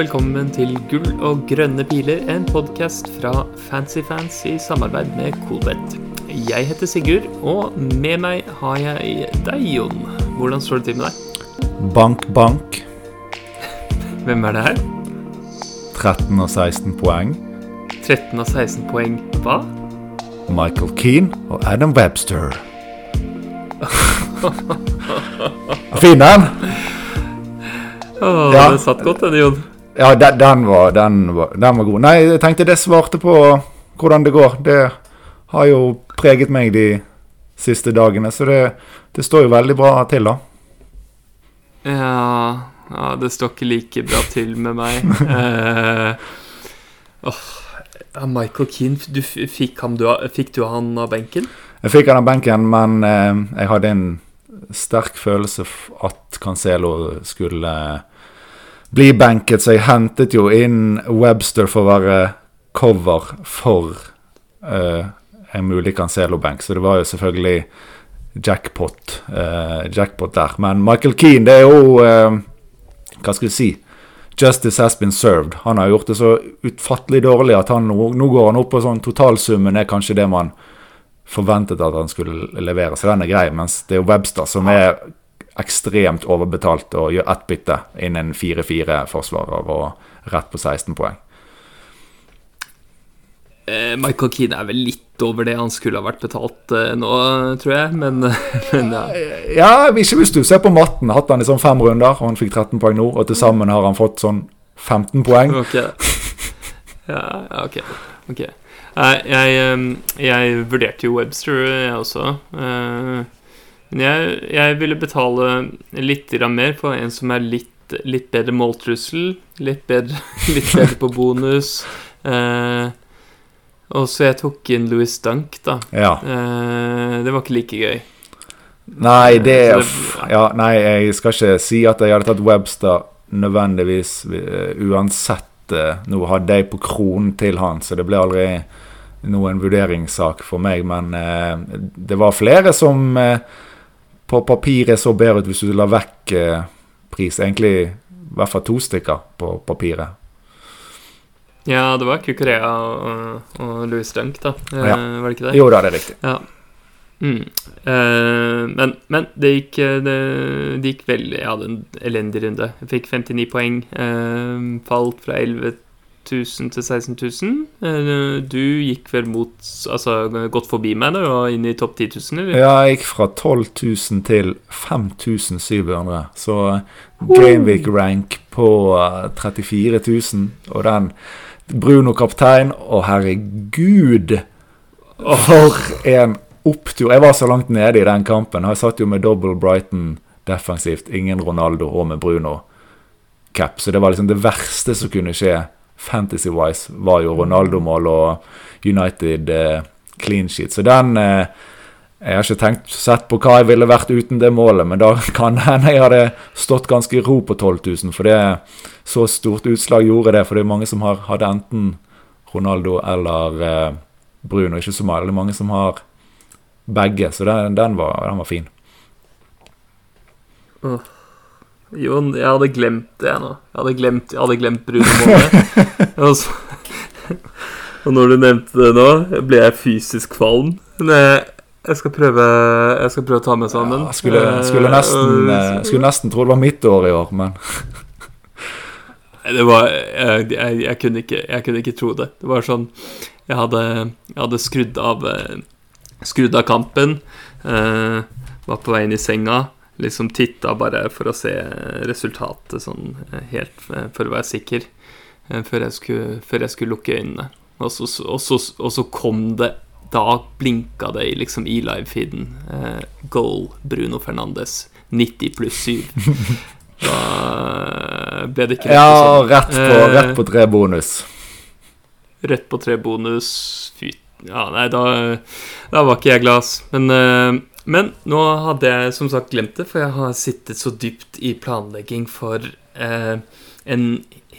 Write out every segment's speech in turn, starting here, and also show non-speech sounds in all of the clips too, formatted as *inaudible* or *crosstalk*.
velkommen til Gull og grønne piler, en podkast fra Fancyfans i samarbeid med Coolbet. Jeg heter Sigurd, og med meg har jeg deg, Jon. Hvordan står det til med deg? Bank, bank. Hvem er det her? 13 og 16 poeng. 13 og 16 poeng hva? Michael Keane og Adam Webster. fin den! Å, Ja. det satt godt, den, Jon. Ja, den, den, var, den, var, den var god. Nei, jeg tenkte det svarte på hvordan det går. Det har jo preget meg de siste dagene, så det, det står jo veldig bra til, da. Ja, ja, det står ikke like bra til med meg. *laughs* Eh, oh, Michael Keane, du fikk, ham, du, fikk du han av benken? Jeg fikk han av benken, men eh, jeg hadde en sterk følelse at Cancelo skulle bli benket, så jeg hentet jo inn Webster for å være cover for uh, en mulig Cancelo-benk. Så det var jo selvfølgelig jackpot, uh, jackpot der. Men Michael Keane, det er jo uh, Hva skal vi si? Justice has been served. Han har gjort det så utfattelig dårlig at han nå, går han opp på sånn totalsummen er kanskje det man forventet at han skulle levere, så den er grei. Mens det er jo Webster som er ekstremt overbetalt og gjør ett bytte innen 4-4-forsvarer og rett på 16 poeng. Eh, Michael Keane er vel litt over det han skulle ha vært betalt eh, nå, tror jeg, men, *laughs* men ja. Ja, ikke hvis du ser på matten. Hatt han i sånn fem runder, og han fikk 13 poeng nå. Og til sammen har han fått sånn 15 poeng. Ok. Ja, ok. okay. Jeg, jeg, ehm, jeg vurderte jo Webster, jeg også. Eh, Men jeg, jeg ville betale litt mer for en som er litt, litt bedre måltrussel, litt bedre, *laughs* litt bedre på bonus. Eh, og så jeg tok inn Louis Dunk, da. Ja. Eh, det var ikke like gøy. Nei, det, det- ja, Nei, jeg skal ikke si at jeg hadde tatt Webster nødvendigvis eh, uansett. eh, Nå hadde jeg på kronen til han, så det ble aldri noen vurderingssak for meg. Men eh, det var flere som eh, på papiret så bedre ut hvis du la vekk eh, pris. Egentlig i hvert fall to stykker på papiret. Ja, det var Kukurea og, og Louis Dunk, da. Eh, Ja. Var det ikke det? Jo da, det er riktig. Ja. Mm. Uh, men, men det gikk, det, det gikk veldig Jeg hadde en elendig runde. Jeg fikk 59 poeng. Uh, falt fra 11 000 til 16 000. Eh, du gikk vel mot Altså gått forbi meg da, og inn i topp 10 000, eller? Ja, jeg gikk fra 12 000 til 5700. Så Gameweek rank på eh, 34 000. Og den Bruno kaptein, og herregud For en opptur. Jeg var så langt nede i den kampen. Jeg satt jo med double Brighton defensivt. Ingen Ronaldo og med Bruno cap. Så det var liksom det verste som kunne skje fantasy-wise, var jo Ronaldo-mål og United eh, clean sheet. Så den eh, Jeg har ikke tenkt sett på hva jeg ville vært uten det målet, men da *laughs* kan hende jeg hadde stått ganske i ro på 12 000, for det så stort utslag gjorde det. For det er mange som har, hadde enten Ronaldo eller eh, Bruno, ikke så mange, mange som har begge, så den, den, var, den var fin. Jon, jeg hadde glemt det nå. Jeg hadde glemt, jeg hadde glemt Bruno Måle. *laughs* og, så- og når du nevnte det nå, ble jeg fysisk kvalm. Men jeg, jeg, skal prøve, jeg skal prøve å ta meg sammen. Ja, skulle, skulle, Eh, nesten, og- eh, skulle nesten tro det var mitt år i år, men *laughs* Det var jeg, jeg, jeg, kunne ikke, jeg kunne ikke tro det. Det var sånn Jeg hadde, jeg hadde skrudd av eh, Skrudd av kampen. Uh, var på vei inn i senga. Liksom titta bare for å se resultatet sånn eh, helt eh, for å være sikker. eh, før, jeg skulle, før jeg skulle lukke øynene. Og så, og så, og så kom det Da blinka det i, liksom i live-feeden. Goal Bruno Fernandes. 90 pluss 7. *laughs* Da ble det ikke Ja, sånn. rett på, rett på tre bonus. Rett på tre bonus. Fy Ja, nei, da, da var ikke jeg glad, ass. Men, men nå hadde jeg som sagt glemt det, for jeg har sittet så dypt i planlegging for eh, en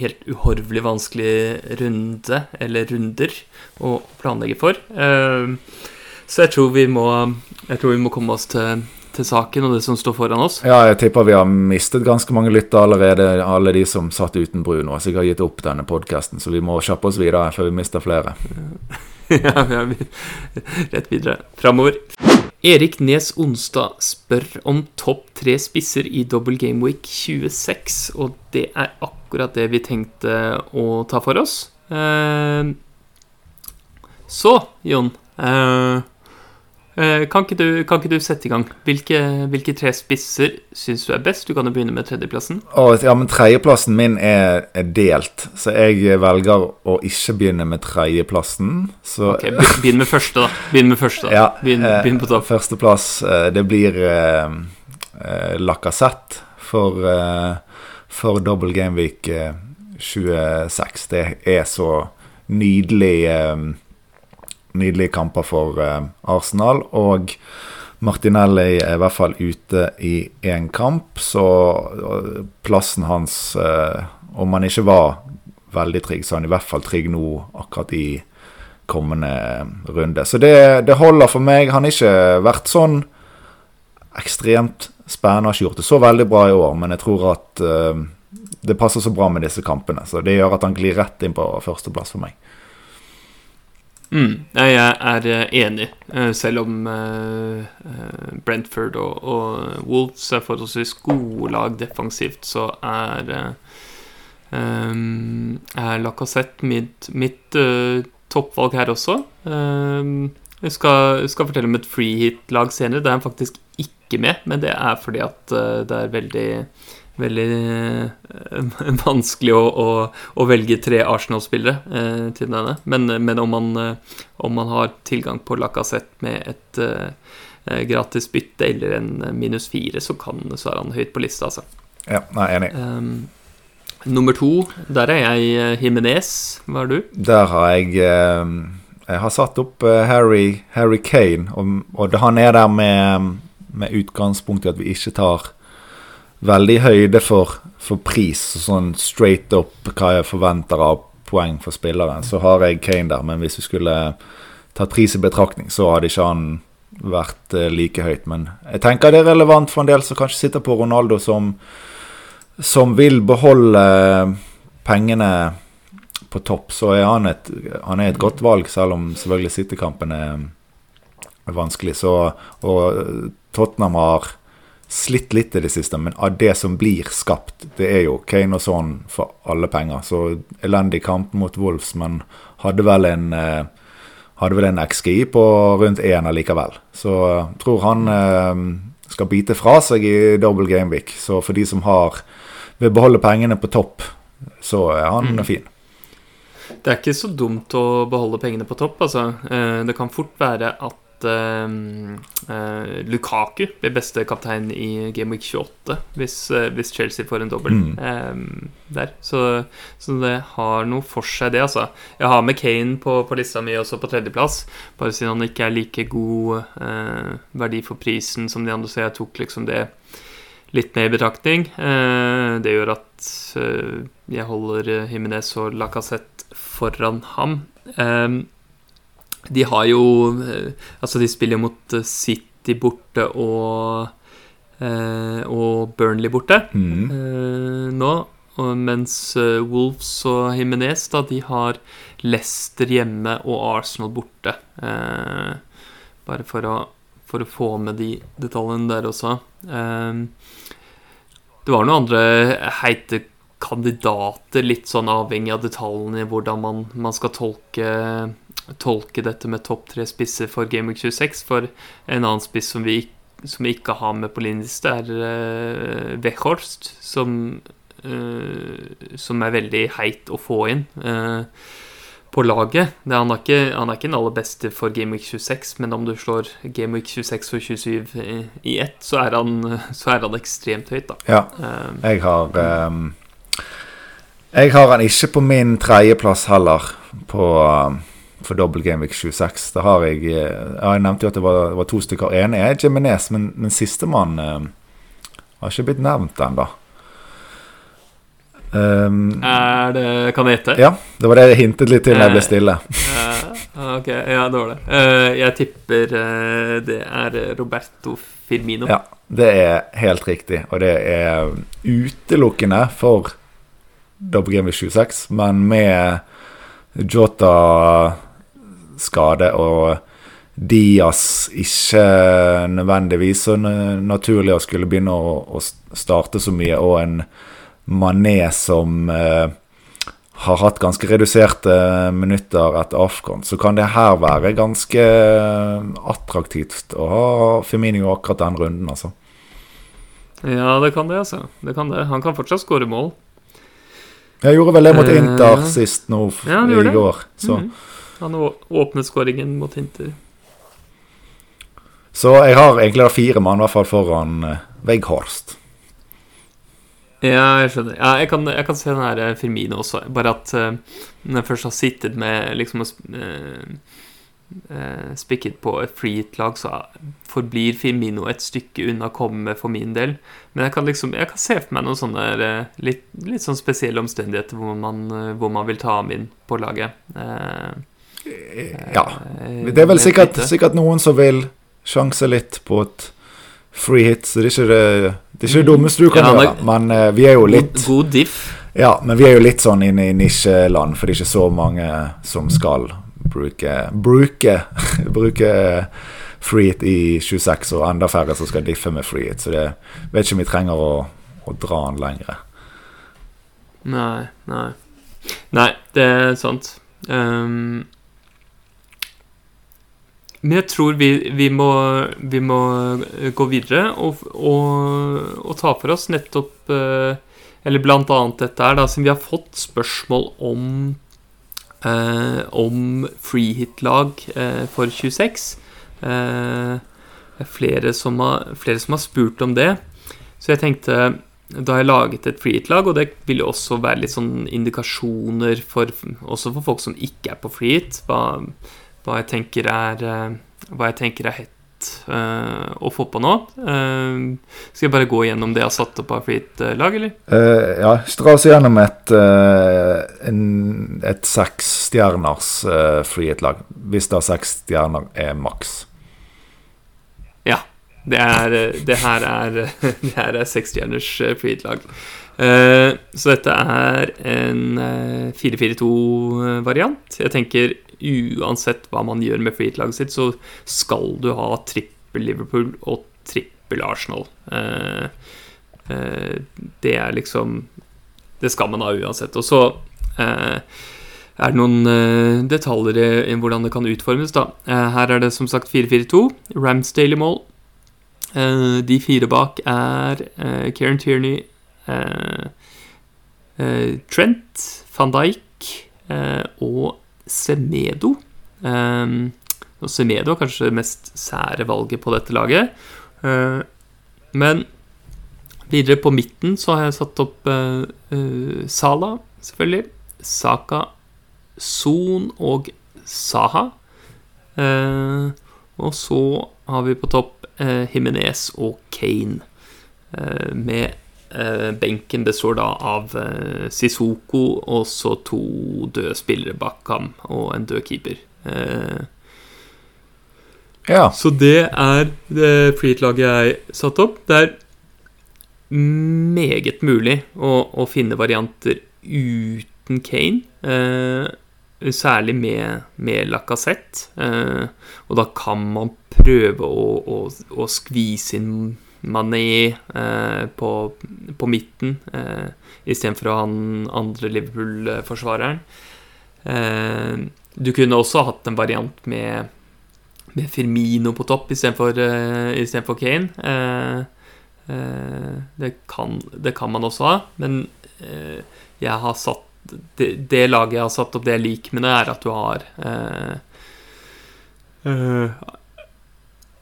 helt uhorvelig vanskelig runde, eller runder, å planlegge for. Eh, så jeg tror vi må Jeg tror vi må komme oss til, til saken og det som står foran oss? Ja, jeg tipper vi har mistet ganske mange lyttere allerede. Alle de som satt uten Bruno, har sikkert gitt opp denne podkasten, så vi må kjappe oss videre før vi mister flere. *laughs* ja, vi er rett videre. Framover. Erik Nes Onstad spør om topp tre spisser i Double Game Week 26, og det er akkurat det vi tenkte å ta for oss. Eh, så, Jon eh, kan, ikke du, kan ikke du sette i gang? Hvilke, hvilke tre spisser syns du er best? Du kan jo begynne med tredjeplassen. Å, ja, men Tredjeplassen min er, er delt, så jeg velger å ikke begynne med tredjeplassen. Så Ok, Begynn med første, da. Begynn med første da. Ja, begynn, eh, begynn på topp. Førsteplass, eh, det blir eh, eh, Lacassette for, eh, for Double Game Week eh, 26. Det er så nydelig eh, Nydelige kamper for eh, Arsenal. Og Martinelli er i hvert fall ute i én kamp, så eh, plassen hans eh, Om han ikke var veldig trygg, så er han i hvert fall trygg nå akkurat i kommende runde. Så det, det holder for meg. Han har ikke vært sånn ekstremt spennende. Har ikke gjort det så veldig bra i år, men jeg tror at det passer så bra med disse kampene. Så det gjør at han glir rett inn på førsteplass for meg. Mm, jeg er eh, enig, eh, selv om eh, Brentford og, og Wolves er forholdsvis gode lag defensivt, så er um, er Lacassette mitt, mitt uh, toppvalg her også. Um, jeg skal, skal fortelle om et free hit-lag senere. Det er han faktisk ikke med, men det er fordi at uh, det er veldig Veldig eh, *laughs* vanskelig å, å, å velge tre Arsenal-spillere eh, til denne. Men, men om, man, eh, om man har tilgang på Lacassette med et eh, eh, gratis bytte eller en eh, minus fire, så, kan, så er han høyt på lista, altså. Ja, nei, enig. Um, nummer to, der er jeg eh, Jimenez. Hva er du? Der har jeg eh, Jeg har satt opp eh, Harry, Harry Kane, og, og han er der med, med utgangspunkt i at vi ikke tar veldig høyde for, for pris, sånn straight up hva jeg forventer av poeng for spilleren. Så har jeg Kane der, men hvis vi skulle tatt pris i betraktning, så hadde ikke han vært eh, like høyt. Men jeg tenker det er relevant for en del som kanskje sitter på Ronaldo, som, som vil beholde pengene på topp. Så er han et, han er et godt valg, selv om selvfølgelig City-kampen er, vanskelig. Så, og Tottenham har slitt litt i det siste, men av det som blir skapt, det er jo Kane og sånn for alle penger. Så elendig kamp mot Wolves, men hadde vel en eh, hadde vel en XGI på rundt én allikevel. Så jeg tror han eh, skal bite fra seg i double game week. Så for de som har vil beholde pengene på topp, så er han fin. Det er ikke så dumt å beholde pengene på topp, altså. Eh, Det kan fort være at eh, eh, Lukaku blir beste kaptein i Game Week 28 hvis, eh, hvis Chelsea får en dobbel Mm. eh, der. Så, så det har noe for seg, det, altså. Jeg har med Kane på, på lista mi også på tredjeplass, bare siden han ikke er like god eh, verdi for prisen som de andre, så jeg tok liksom det litt med i betraktning. Det gjør at jeg holder Jimenez og Lacassette foran ham. De har jo eh, Altså, de spiller mot eh, City borte og eh, og Burnley borte Mm. eh, nå. Mens Wolves og Jimenez da, de har Leicester hjemme og Arsenal borte. Eh, bare for å, for å få med de detaljene der også. Det var noen andre heite kandidater, litt sånn avhengig av detaljene i hvordan man, man skal tolke, tolke dette med topp tre spisser for Game Week 26. For en annen spiss som vi, som vi ikke har med på linjeliste, er uh, Weghorst, som, uh, som er veldig heit å få inn. Uh, på laget. Det, han, er ikke, han er ikke den aller beste for Game Week 26, men om du slår Game Week 26 og 27 i, i ett, så er, han, så er han ekstremt høyt, da. Ja. Eh, Jeg har um, Jeg har han ikke på min tredjeplass heller på ehm, for Double Game Week 26. Da har jeg eh, ja, Jeg nevnte jo at det var, var to stykker. En er Jimenez, men, men sistemann uh, har ikke blitt nevnt ennå. Um, er det Kan jeg gjette? ja, det var det jeg hintet litt til da jeg ble Eh, stille. Eh, Ah, Ok, ja, det var det. Eh, jeg tipper uh, det er Roberto Firmino. Ja, det er helt riktig. Og det er utelukkende for Double Game Week 26, men med Jota skade og Diaz ikke nødvendigvis så naturlig å skulle begynne å, å starte så mye, og en Mané som eh, har hatt ganske reduserte minutter etter Afghan, så kan det her være ganske attraktivt å ha Firmino akkurat den runden, altså. Ja, det kan det, altså. Det kan det. Han kan fortsatt skåre mål. Jeg gjorde vel det mot Eh, Inter sist nå ja, i går. Så. Mhm. Han åpner åpnet skåringen mot Hinter. så jeg har egentlig fire mann, i hvert fall foran uh, Veghorst. Ja, jeg skjønner. Ja, jeg, kan, jeg kan se den her eh, Firmino også. Bare at uh, når jeg først har sittet med liksom uh, eh, eh, spikket på et freehit-lag, så forblir Firmino et stykke unna å komme for min del. Men jeg kan liksom Jeg kan se for meg noen sånne uh, litt, litt sånn spesielle omstendigheter hvor man, eh, hvor man vil ta ham inn på laget. Eh, Ja. eh, Det er vel sikkert, sikkert noen som vil sjanse litt på et free hit, så det er ikke det, det, er ikke det dummeste du kan Ja, gjøre. Men uh, vi er jo litt God, god diff. Ja, men vi er jo litt sånn inne i nisjeland, for det er ikke så mange som skal bruke Bruke, *laughs* bruke free hit i 26, og enda færre som skal diffe med free hit, så det vet ikke om vi trenger å, å dra den lengre. Nei, nei. Nei, det er sant. Ehm, men jeg tror vi, vi, må, vi må gå videre og, og, og ta for oss nettopp eh, Eller blant annet dette her, da, siden vi har fått spørsmål om eh, om freehit-lag eh, for 26. Eh, det er flere som, har, flere som har spurt om det. Så jeg tenkte da har jeg laget et freehit-lag, og det vil jo også være litt sånn indikasjoner for, også for folk som ikke er på freehit, hva, hva jeg tenker er eh, hva jeg tenker er hett eh, å få på nå. Eh, skal jeg bare gå gjennom det jeg har satt opp av fritt lag eller? Uh, ja, dra oss gjennom et, uh, en, et seksstjerners uh, free hit-lag. Hvis er seks stjerner er maks. Ja. Det, er, det her er *laughs* Det her er seksstjerners freehit-lag. Eh, så dette er en eh, 4-4-2-variant. Jeg tenker uansett hva man gjør med freehit-laget sitt, så skal du ha trippel Liverpool og trippel Arsenal. Eh, eh, det er liksom Det skal man ha uansett. Og så eh, er det noen eh, detaljer i, hvordan det kan utformes. da. Eh, her er det som sagt 4-4-2. Ramsdale i mål. Eh, de fire bak er Kieran Tierney, Trent, van Dijk og Semedo. Eh, og Semedo er kanskje det mest sære valget på dette laget. Eh, men videre på midten så har jeg satt opp eh, eh, Sala, selvfølgelig. Saka, Son og Saha. Eh, og så har vi på topp eh, Jimenez og Kane. Eh, med eh, benken består da av eh, Sissoko og så to døde spillere bak ham og en død keeper. Eh, Ja. så det er det freehit-laget jeg satte opp. Det er meget mulig å, å finne varianter uten Kane. Eh, særlig med, med Lacassette. Eh, og da kan man prøve å, å, å skvise inn Mané eh, på, på midten eh, istedenfor å ha den andre Liverpool-forsvareren. Eh, du kunne også hatt en variant med, med Firmino på topp istedenfor eh, Kane. Eh, eh, det, kan, det kan man også ha, men eh, jeg har satt det, det laget jeg har satt opp, det jeg liker med det, er at du har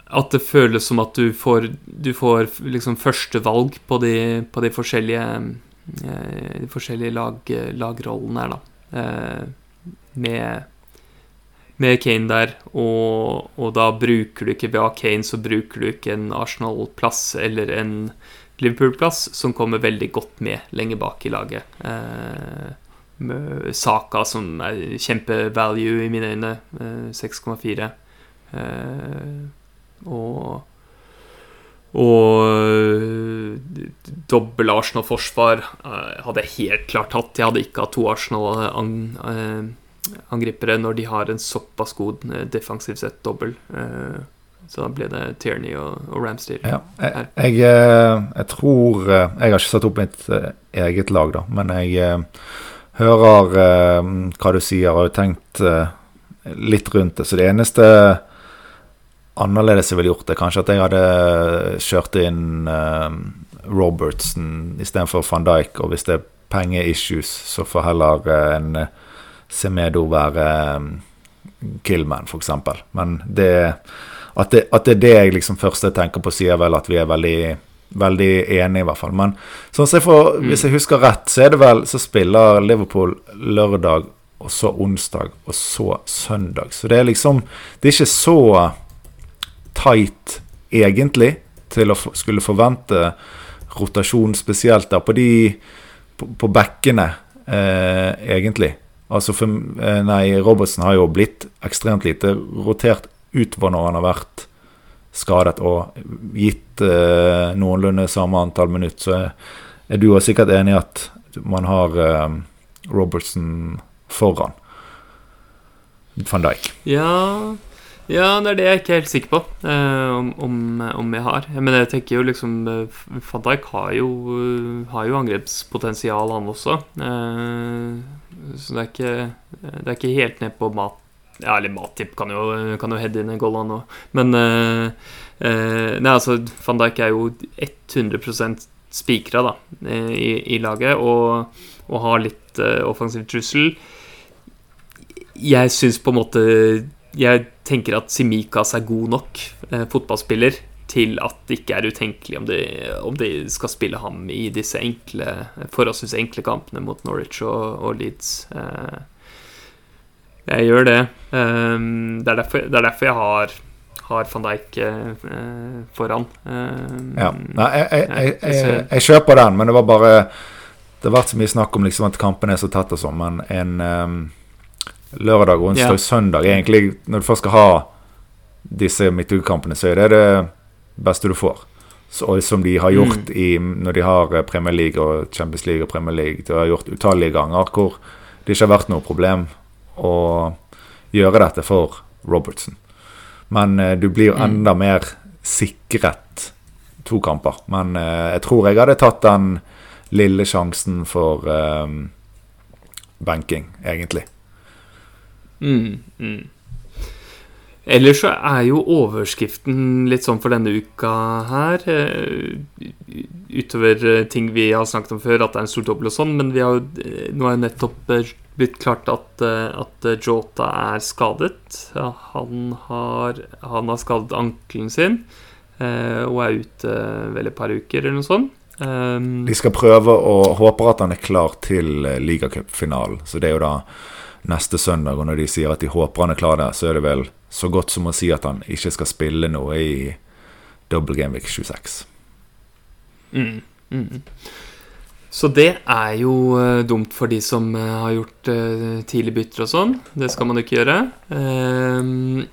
At det føles som at du får, du får liksom førstevalg på på de forskjellige eh, De forskjellige lag, lagrollene her, da. Eh, med med Kane der, og, og da bruker du ikke ved å ha Kane, så bruker du ikke en Arsenal-plass eller en Liverpool-plass som kommer veldig godt med lenger bak i laget. Eh, med Saka, som er kjempevalue i mine øyne. eh, 6,4. Eh, og og øh, dobbel Arsenal-forsvar øh, hadde jeg helt klart hatt. Jeg hadde ikke hatt to Arsenal-angripere når de har en såpass god defensiv sett dobbel. Eh, Så da ble det Tierney og, og Ramsdale. Ja, jeg, jeg, eh, jeg tror eh, Jeg har ikke satt opp mitt eh, eget lag, da, men jeg eh, hører eh, hva du sier, og har tenkt eh, litt rundt det. Så det eneste annerledes jeg ville gjort, det. kanskje at jeg hadde kjørt inn uh, Robertson istedenfor van Dijk, og hvis det er pengeissues, så får heller eh, en eh, Semedo være um, Killman, f.eks. Men det at, det at det er det jeg liksom først tenker på, sier vel at vi er veldig veldig enige, i hvert fall. Men sånn jeg får, hvis jeg husker rett, så er det vel så spiller Liverpool lørdag, og så onsdag, og så søndag. Så det er liksom Det er ikke så tight, egentlig, til å skulle forvente rotasjon, spesielt der på de På, på bekkene, eh, egentlig. Altså for, eh, Nei, Robertsen har jo blitt ekstremt lite rotert utover når han har vært skadet og gitt eh, noenlunde samme antall minutter, så er, du også sikkert enig i at man har eh, Robertson foran van Dijk. Ja, ja, det er det jeg ikke er helt sikker på eh, om, om, jeg har. Men jeg tenker jo liksom eh, Van Dijk har jo, eh, har jo angrepspotensial, han også. Eh, så det er ikke Det er ikke helt ned på mat... Ja, eller Matip kan jo, kan jo heade inn en goal, han òg. Men eh, eh, Nei, altså, Van Dijk er jo 100% spikra da, eh, i, i laget, og, og har litt eh, offensiv trussel. Jeg syns på en måte Jeg tenker at Simikas er god nok eh, fotballspiller til at det ikke er utenkelig om de, om de skal spille ham i disse enkle, forholdsvis enkle kampene mot Norwich og, og Leeds. Eh, jeg gjør det. Eh, det, er derfor, det er derfor jeg har, har van Dijk eh, foran. Eh, Ja. Nei, jeg, jeg, jeg, jeg kjøper den, men det var bare Det har vært så mye snakk om liksom at kampen er så tett og sånn, men en ehm, lørdag, onsdag, yeah. søndag Egentlig, når du først skal ha disse midtukekampene, så er det det beste du får. Så, som de har gjort i, når de har eh, Premier League og Champions League og Premier League. De har gjort utallige ganger hvor det ikke har vært noe problem å gjøre dette for Robertson. Men eh, du blir Mm. enda mer sikret to kamper. Men eh, jeg tror jeg hadde tatt den lille sjansen for eh, banking, egentlig. Mm, mm. Ellers så er jo overskriften litt sånn for denne uka her eh, Utover eh, ting vi har snakket om før, at det er en stor dobbel og sånn, men vi har jo eh, nå er jo nettopp blitt klart at, at Jota er skadet. Han har, han har skadet ankelen sin og er ute vel et par uker eller noe sånt. De skal prøve og håper at han er klar til ligacupfinalen. Så det er jo da neste søndag. Og når de sier at de håper han er klar der, så er det vel så godt som å si at han ikke skal spille noe i Double Game Week 26. Mm, mm. Så det er jo eh, dumt for de som eh, har gjort uh, tidlig bytter og sånn. Det skal man ikke gjøre. Ehm,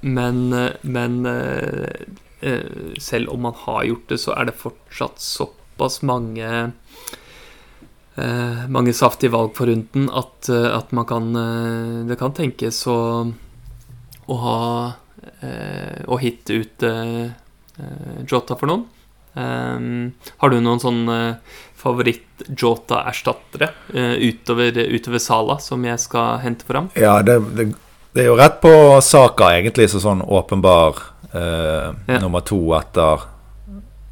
men eh, men eh, eh, selv om man har gjort det, så er det fortsatt såpass mange eh, mange saftige valg på runden at, eh, at man kan eh, Det kan tenkes å, å ha eh, Å hitte ut eh, eh, Jota for noen. Um, har du noen sånn eh, favoritt-Jota-erstattere uh, utover, utover Sala som jeg skal hente fram? Ja, det, det, det er jo rett på saka, egentlig, så sånn åpenbar uh, Ja. nummer to etter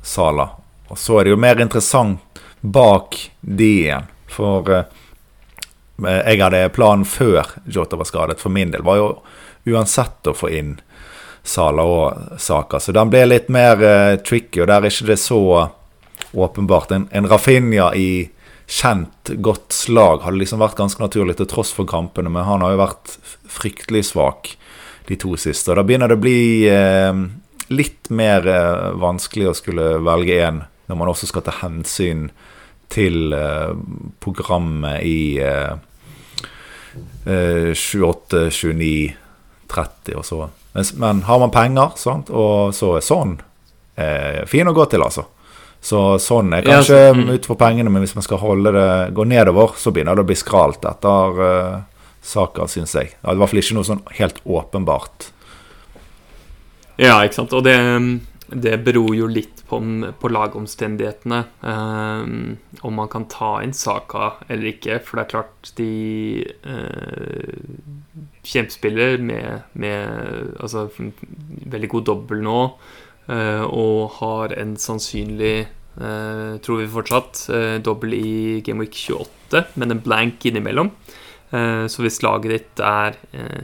Sala. Og så er det jo mer interessant bak de igjen. For eh, jeg hadde planen før Jota var skadet, for min del, var jo uansett å få inn Sala og Saka. Så den ble litt mer eh, tricky, og der er ikke det så åpenbart. En, en Rafinha i kjent, godt slag hadde liksom vært ganske naturlig til tross for kampene, men han har jo vært fryktelig svak de to siste. Og da begynner det å bli eh, litt mer eh, vanskelig å skulle velge én når man også skal ta hensyn til eh, programmet i eh, eh, 28, 29, 30 og så. Men, men har man penger, sant, og så er sånn eh, fin å gå til, altså. Så sånn er Ja, kanskje så- mm. ut for pengene, men hvis man skal holde det gå nedover, så begynner det å bli skralt etter uh, saker, syns jeg. Det er i hvert fall ikke noe sånn helt åpenbart. Ja, ikke sant. Og det, det beror jo litt på, på lagomstendighetene. eh, om man kan ta inn Saka eller ikke. For det er klart, de uh, kjempespiller med, med altså, veldig god dobbel nå. eh, og har en sannsynlig, eh, tror vi fortsatt, uh, dobbel i Game Week 28, men en blank innimellom. Eh, så hvis laget ditt er eh,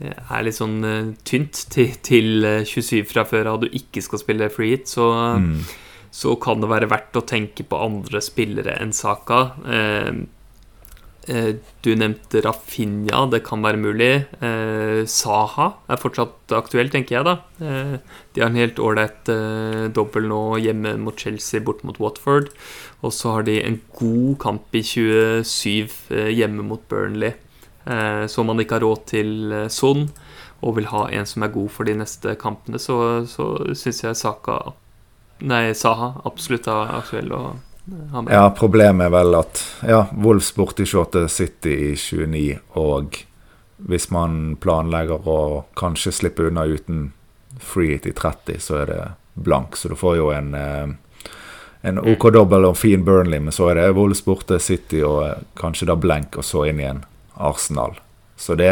er litt sånn uh, tynt til, til eh, 27 fra før av, du ikke skal spille free hit, så, Mm. så kan det være verdt å tenke på andre spillere enn Saka. Uh, uh, du nevnte Rafinha, det kan være mulig. Eh, Saha er fortsatt aktuell, tenker jeg, da. Eh, de har en helt ålreit eh, dobbel nå hjemme mot Chelsea, bort mot Watford. Og så har de en god kamp i 27 eh, hjemme mot Burnley. Eh, Så man ikke har råd til eh, Son og vil ha en som er god for de neste kampene, så, så syns jeg Saka Nei, Saha absolutt er aktuell. Ja, problemet er vel at ja, Wolfs borte i 28, City i 29, og hvis man planlegger å kanskje slippe unna uten free it i 30, så er det blank. Så du får jo en eh, en OK dobbel og fin Burnley, men så er det Wolves borte, City og kanskje da blank, og så inn igjen Arsenal. Så det,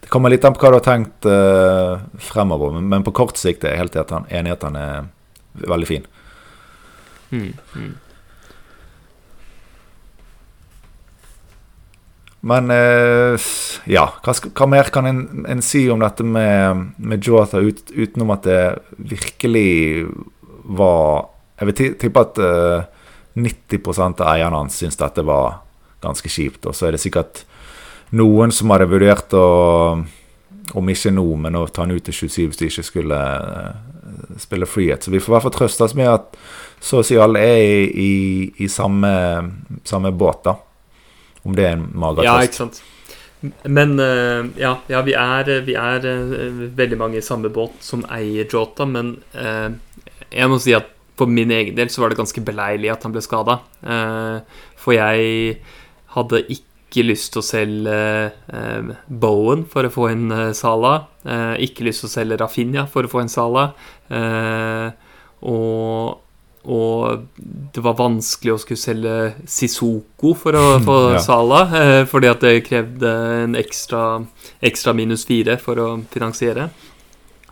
det kommer litt an på hva du har tenkt uh, fremover, men, men på kort sikt er jeg helt enig at han er veldig fin. Mm, mm. Men uh, ja, hva, hva mer kan en, en si om dette med, med Jota ut, utenom at det virkelig var Jeg vil tippe at uh, 90% av eierne hans syns dette var ganske kjipt. Og så er det sikkert noen som hadde vurdert å Om ikke nå, men å ta han ut til 27 hvis de ikke skulle eh, spille frihet. Så vi får i hvert fall trøste oss med at så å si alle er i, i, i samme, samme båt, da. Om det er en mager Ja, ikke sant. Men eh, ja, ja vi, er, vi er eh, veldig mange i samme båt som eier Jota, men eh, jeg må si at for min egen del så var det ganske beleilig at han ble skada. for jeg hadde ikke lyst til å selge eh, Bowen for å få inn eh, Salah. eh, ikke lyst til å selge Rafinha for å få inn Salah. eh, og og det var vanskelig å skulle selge Sissoko for å få Ja. Salah, eh, fordi at det krevde en ekstra, ekstra minus fire for å finansiere.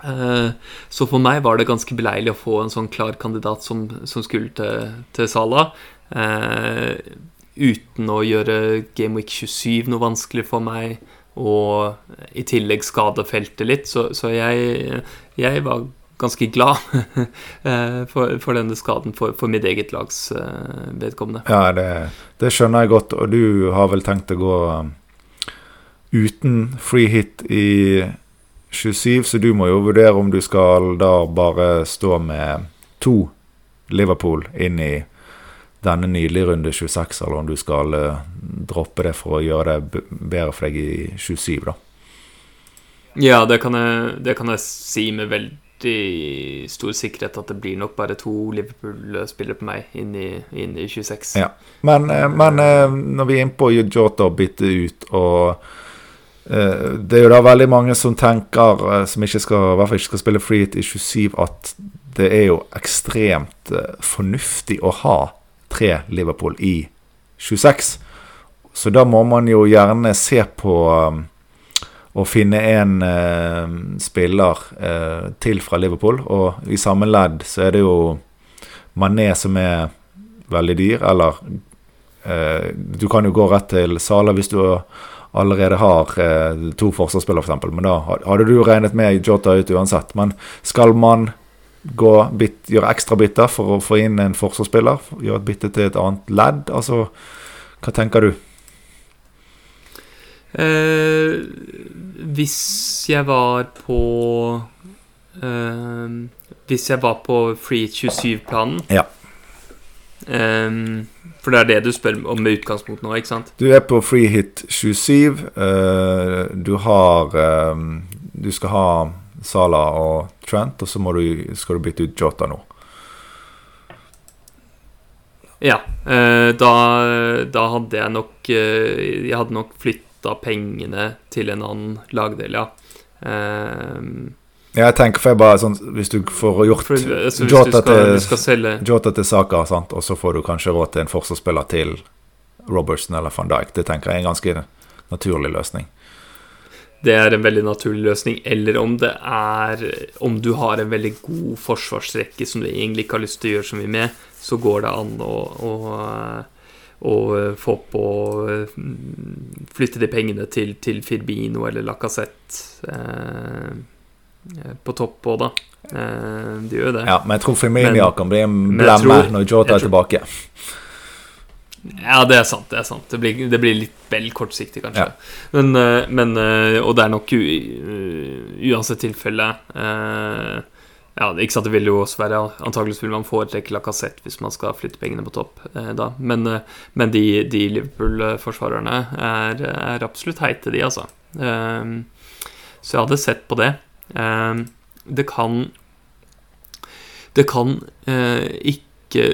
Eh, så for meg var det ganske beleilig å få en sånn klar kandidat som, som skulle til, til Salah. Uten å gjøre Game Week 27 noe vanskelig for meg, og i tillegg skade feltet litt. Så, så jeg, jeg var ganske glad *laughs* eh, for, for denne skaden for, for mitt eget lags eh, vedkommende. Ja, det, det skjønner jeg godt. Og du har vel tenkt å gå um, uten free hit i 27, så du må jo vurdere om du skal da bare stå med to Liverpool inn i denne nydelige runde 26, eller om du skal eh, droppe det for å gjøre det bedre for deg i 27, da. Ja, det kan jeg, det kan jeg si med veldig stor sikkerhet at det blir nok bare to Liverpool-spillere på meg inn i, inn i 26. Ja. Men, eh, men eh, når vi er inne på Jota og bytte ut og Det er jo da veldig mange som tenker, som ikke skal, i hvert fall ikke skal spille free hit i 27, at det er jo ekstremt fornuftig å ha tre Liverpool i 26. Så da må man jo gjerne se på um, å finne en eh, spiller eh, til fra Liverpool. Og i samme ledd så er det jo Mané som er veldig dyr, eller eh, Du kan jo gå rett til Sala hvis du allerede har eh, to forsvarsspillere, f.eks. Men da hadde du jo regnet med Jota ut uansett. Men skal man gå bit, gjøre ekstra bytter for å få inn en forsvarsspiller? Gjøre et bytte til et annet ledd? Altså, hva tenker du? Eh, hvis jeg var på eh, Hvis jeg var på Free 27-planen Ja. Um, For For det er det du spør om med utgangspunkt nå, ikke sant? Du er på free hit 27. Uh, du har um, Du skal ha Sala og Trent, og så du, skal du bytte ut Jota nå. Ja. eh, da, da hadde jeg nok eh, Jeg hadde nok flytta pengene til en annen lagdel, ja. Eh, Jeg tenker for jeg bare sånn Hvis du får gjort for, altså, hvis Jota du skal, til- skal selge Jota til Saka, sant? og så får du kanskje råd til en forsvarsspiller til Robertson eller van Dijk. Det tenker jeg er en ganske naturlig løsning. Det er en veldig naturlig løsning. Eller om det er Om du har en veldig god forsvarsrekke som du egentlig ikke har lyst til å gjøre så mye med, så går det an å, å, å få på Flytte de pengene til, til Firbino eller Lacassette eh, på topp òg, da. Eh, de gjør det. Ja, Men jeg tror Firmino kan bli en blemme når Jota er tilbake. Ja, det er sant. det er sant Det blir, det blir litt vel kortsiktig, kanskje. Ja. Men, eh, men eh, Og det er nok u, uansett tilfelle eh, Ja, ikke sant, det vil jo også være Antakeligvis vil man foretrekke Lacassette hvis man skal flytte pengene på topp eh, da. Men, men de, de Liverpool-forsvarerne er, er absolutt heite, de, altså. Eh, så jeg hadde sett på det. Eh, det kan Det kan ikke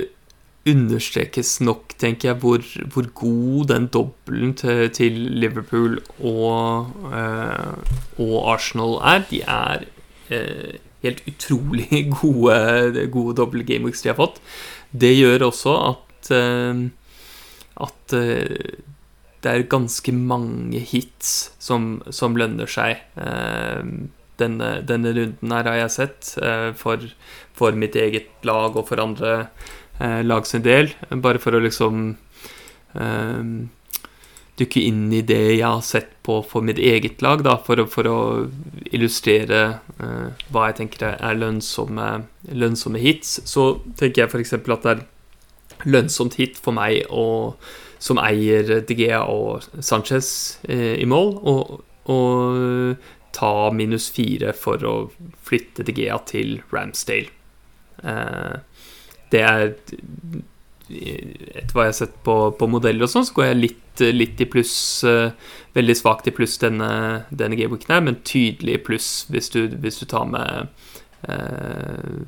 understrekes nok, tenker jeg, hvor, hvor god den dobbelen til, til Liverpool og, eh, og Arsenal er. De er eh, helt utrolig *laughs* gode, gode doble gameweeks de har fått. Det gjør også at eh, at eh, det er ganske mange hits som, som lønner seg. Eh, denne, denne runden her har jeg sett eh, for, for mitt eget lag og for andre eh, lag sin del. Bare for å liksom eh, dykke inn i det jeg har sett på for mitt eget lag, da, for, for å illustrere eh, hva jeg tenker er lønnsomme, lønnsomme hits. Så tenker jeg f.eks. at det er lønnsomt hit for meg å, som eier DG og Sanchez eh, i mål, og, og ta minus fire for å flytte DG til Ramsdale. Eh, det er Etter hva jeg har sett på, på modeller og sånn, så går jeg litt, litt i pluss. Uh, veldig svakt i pluss denne, denne gamebooken her, men tydelig i pluss hvis du, hvis du tar med uh,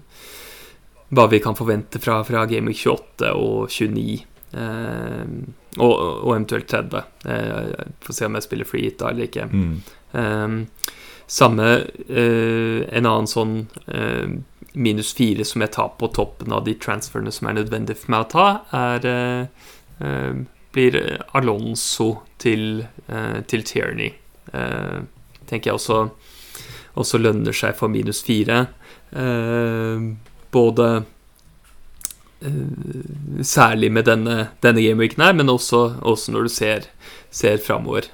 hva vi kan forvente fra, fra Gameweek 28 og 29. Eh, og, og eventuelt 30. Eh, Får se om jeg spiller free hit da eller ikke. Mm. Eh, samme eh, En annen sånn eh, minus fire som jeg tar på toppen av de transferene som er nødvendig for meg å ta, er eh, eh, blir Alonso til, eh, til Tierney. Eh, tenker jeg også, også lønner seg for minus fire. Eh, både eh, Særlig med denne, denne gameweeken her, men også, også når du ser, ser framover.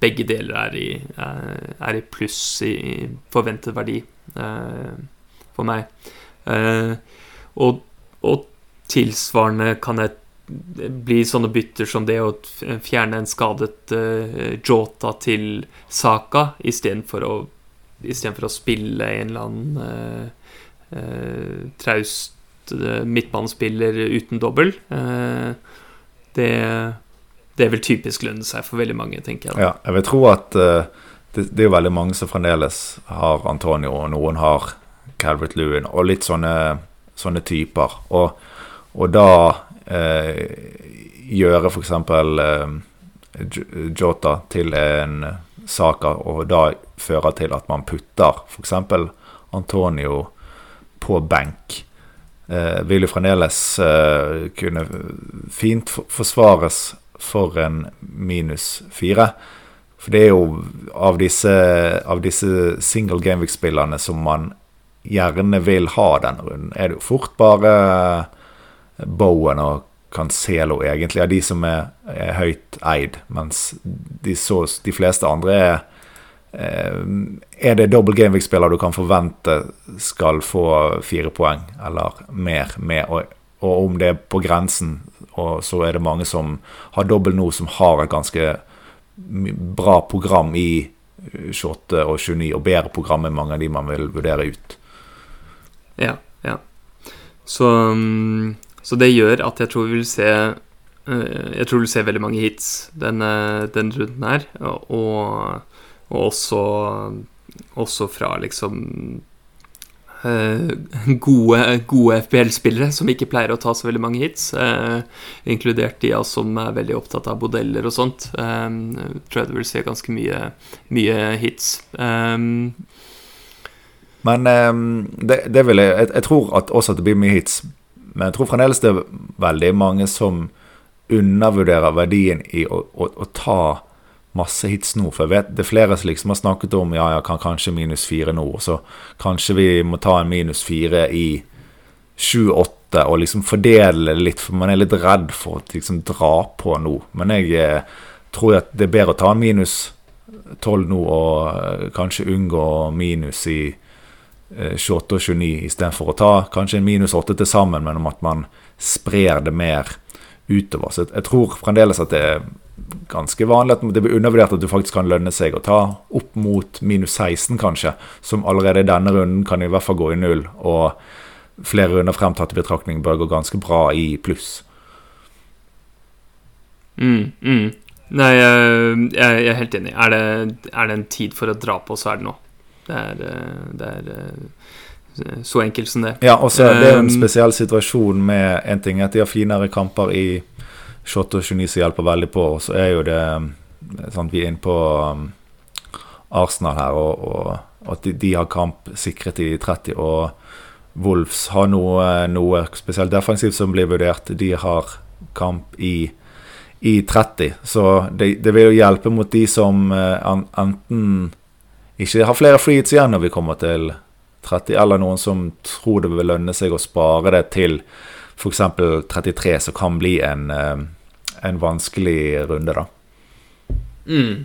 Begge deler er i, er, er i pluss i, i forventet verdi eh, for meg. Eh, og, og tilsvarende kan jeg bli sånne bytter som det å fjerne en skadet eh, Jota til Saka istedenfor å Istedenfor å spille en eller annen eh, eh, traust midtbanespiller uten dobbel. Eh, det, det vil typisk lønne seg for veldig mange, tenker jeg. da. Ja, jeg vil tro at uh, det, det er veldig mange som fremdeles har Antonio, og noen har Calvert Lewin, og litt sånne, sånne typer. Og, og da eh, gjøre f.eks. Eh, Jota til en Saka, og da fører til at man putter f.eks. Antonio på benk. Eh, vil jo fremdeles eh, kunne fint forsvares for en minus fire. For det er jo av disse, av disse single gameweek-spillerne som man gjerne vil ha denne runden, er det jo fort bare Bowen og Cancelo, egentlig, av de som er, er høyt eid. Mens de, så, de fleste andre er eh, Er det double gameweek-spiller du kan forvente skal få fire poeng eller mer med, og, og om det er på grensen, og så er det mange som har dobbel nå, som har et ganske bra program i 28 og 29, og bedre program enn mange av de man vil vurdere ut. Ja. Så, mm, så det gjør at jeg tror vi vil se eh, Jeg tror du ser veldig mange hits denne, denne runden her, og, og også, også fra liksom eh, gode, gode FBL-spillere som ikke pleier å ta så veldig mange hits, eh, inkludert de som er veldig opptatt av modeller og sånt. Eh, tror jeg du vil se ganske mye, mye hits. Eh, Men ehm, det, det vil jeg, jeg Jeg tror at også at det blir mye hits. Men jeg tror fremdeles det er veldig mange som undervurderer verdien i å, å, å ta masse hits nå. For jeg vet det er flere som liksom har snakket om ja, ja, kan kanskje minus fire nå. Så kanskje vi må ta en minus fire i sju-åtte og liksom fordele litt. For man er litt redd for å liksom dra på nå. Men jeg eh, tror at det er bedre å ta en minus tolv nå og eh, kanskje unngå minus i 28 og 29 istedenfor å ta kanskje en minus 8 til sammen, men om at man sprer det mer utover. Så jeg tror fremdeles at det er ganske vanlig at det blir undervurdert at det faktisk kan lønne seg å ta opp mot minus 16, kanskje, som allerede i denne runden kan i hvert fall gå i null. Og flere runder frem tatt i betraktning bør gå ganske bra i pluss. mm, mm. Nei, jeg, jeg er helt enig. Er det, er det en tid for å dra på, så er det nå. Det er, eh, det er eh, så enkelt som det. Ja, og så er det jo en Um, spesiell situasjon med en ting at de har finere kamper i 28 og 29 som hjelper veldig på, og så er jo det sånn, Vi er inne på um, Arsenal her, og, og at de, de har kamp sikret i 30. Og Wolves har noe, noe spesielt defensivt som blir vurdert. De har kamp i, i 30. Så det, det vil jo hjelpe mot de som enten ikke har flere freeheats igjen når vi kommer til 30, eller noen som tror det vil lønne seg å spare det til f.eks. 33, som kan bli en, eh, en vanskelig runde, da. Mm.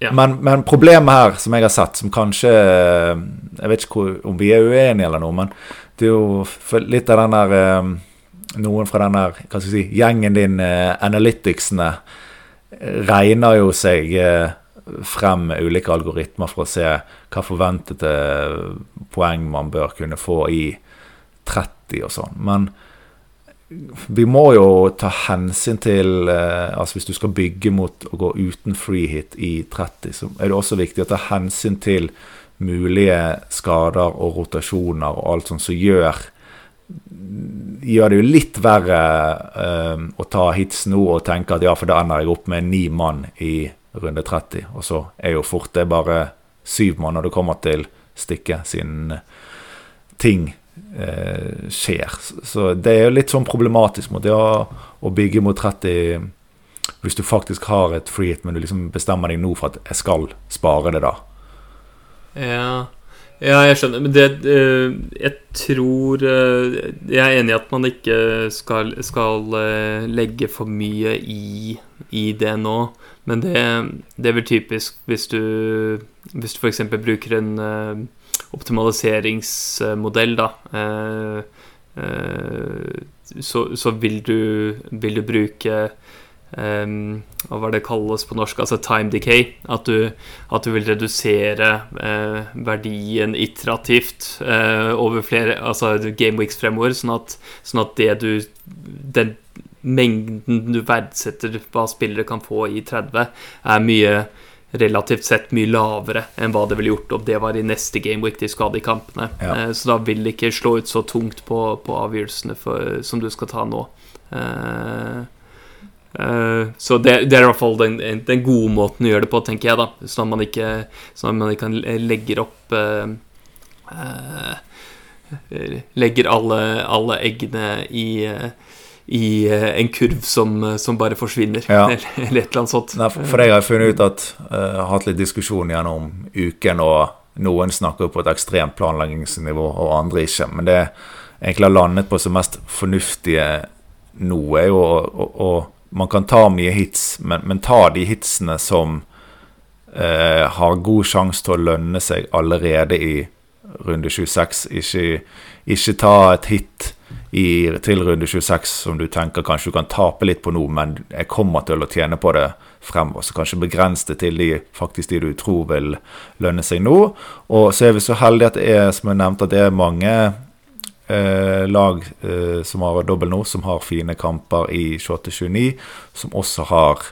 Ja. Men, men problemet her, som jeg har sett, som kanskje Jeg vet ikke hvor, om vi er uenige eller noe, men det er jo litt av den der eh, Noen fra den der hva skal jeg si, gjengen din, eh, analyticsene, regner jo seg eh, frem ulike algoritmer for å se hva forventede poeng man bør kunne få i 30 og sånn. Men vi må jo ta hensyn til eh, altså Hvis du skal bygge mot å gå uten free hit i 30, så er det også viktig å ta hensyn til mulige skader og rotasjoner og alt sånt som gjør Gjør det jo litt verre eh, å ta hits nå og tenke at ja, for da ender jeg opp med ni mann i runde 30. Og så er jo fort det bare syv når det kommer til stykket, siden ting eh, skjer. Så det er jo litt sånn problematisk mot det å, å bygge mot 30 hvis du faktisk har et free hit, men du liksom bestemmer deg nå for at jeg skal spare det, da. Ja, ja jeg skjønner. Men det eh, Jeg tror eh, Jeg er enig i at man ikke skal, skal eh, legge for mye i, i det nå. Men det, det vel typisk hvis du Hvis du f.eks. bruker en optimaliseringsmodell, da. så, så vil du, vil du bruke Um, hva var det kalles på norsk? Altså time decay. At du, at du vil redusere uh, verdien iterativt uh, over flere altså gameweeks fremover, sånn at, sånn at det du Den mengden du verdsetter hva spillere kan få i 30, er mye relativt sett mye lavere enn hva det ville gjort om det var i neste gameweek de skulle ha de kampene. Ja. Eh, så da vil det ikke slå ut så tungt på, på avgjørelsene for, som du skal ta nå. Eh, så det, det er i hvert fall den, den gode måten å gjøre det på, tenker jeg, da. Sånn at man ikke, sånn at man ikke legger opp eh, eh, Legger alle, alle eggene i, eh, i eh, en kurv som, som bare forsvinner, Ja. *laughs* eller, et eller annet sånt. Nei, for, jeg har funnet ut at eh, Jeg har hatt litt diskusjon gjennom uken, og noen snakker på et ekstremt planleggingsnivå, og andre ikke. Men det jeg egentlig har landet på som mest fornuftige nå, er jo å, å, å Man kan ta mye hits, men, men ta de hitsene som eh, har god sjanse til å lønne seg allerede i runde 26. Ikke, ikke ta et hit i, til runde 26 som du tenker kanskje du kan tape litt på nå, men jeg kommer til å tjene på det fremover. Så kanskje begrens det til de, faktisk de du tror vil lønne seg nå. Og så er vi så heldige at det er, som jeg nevnte, at det er mange eh, lag eh, som har dobbel nå, som har fine kamper i 28-29, som også har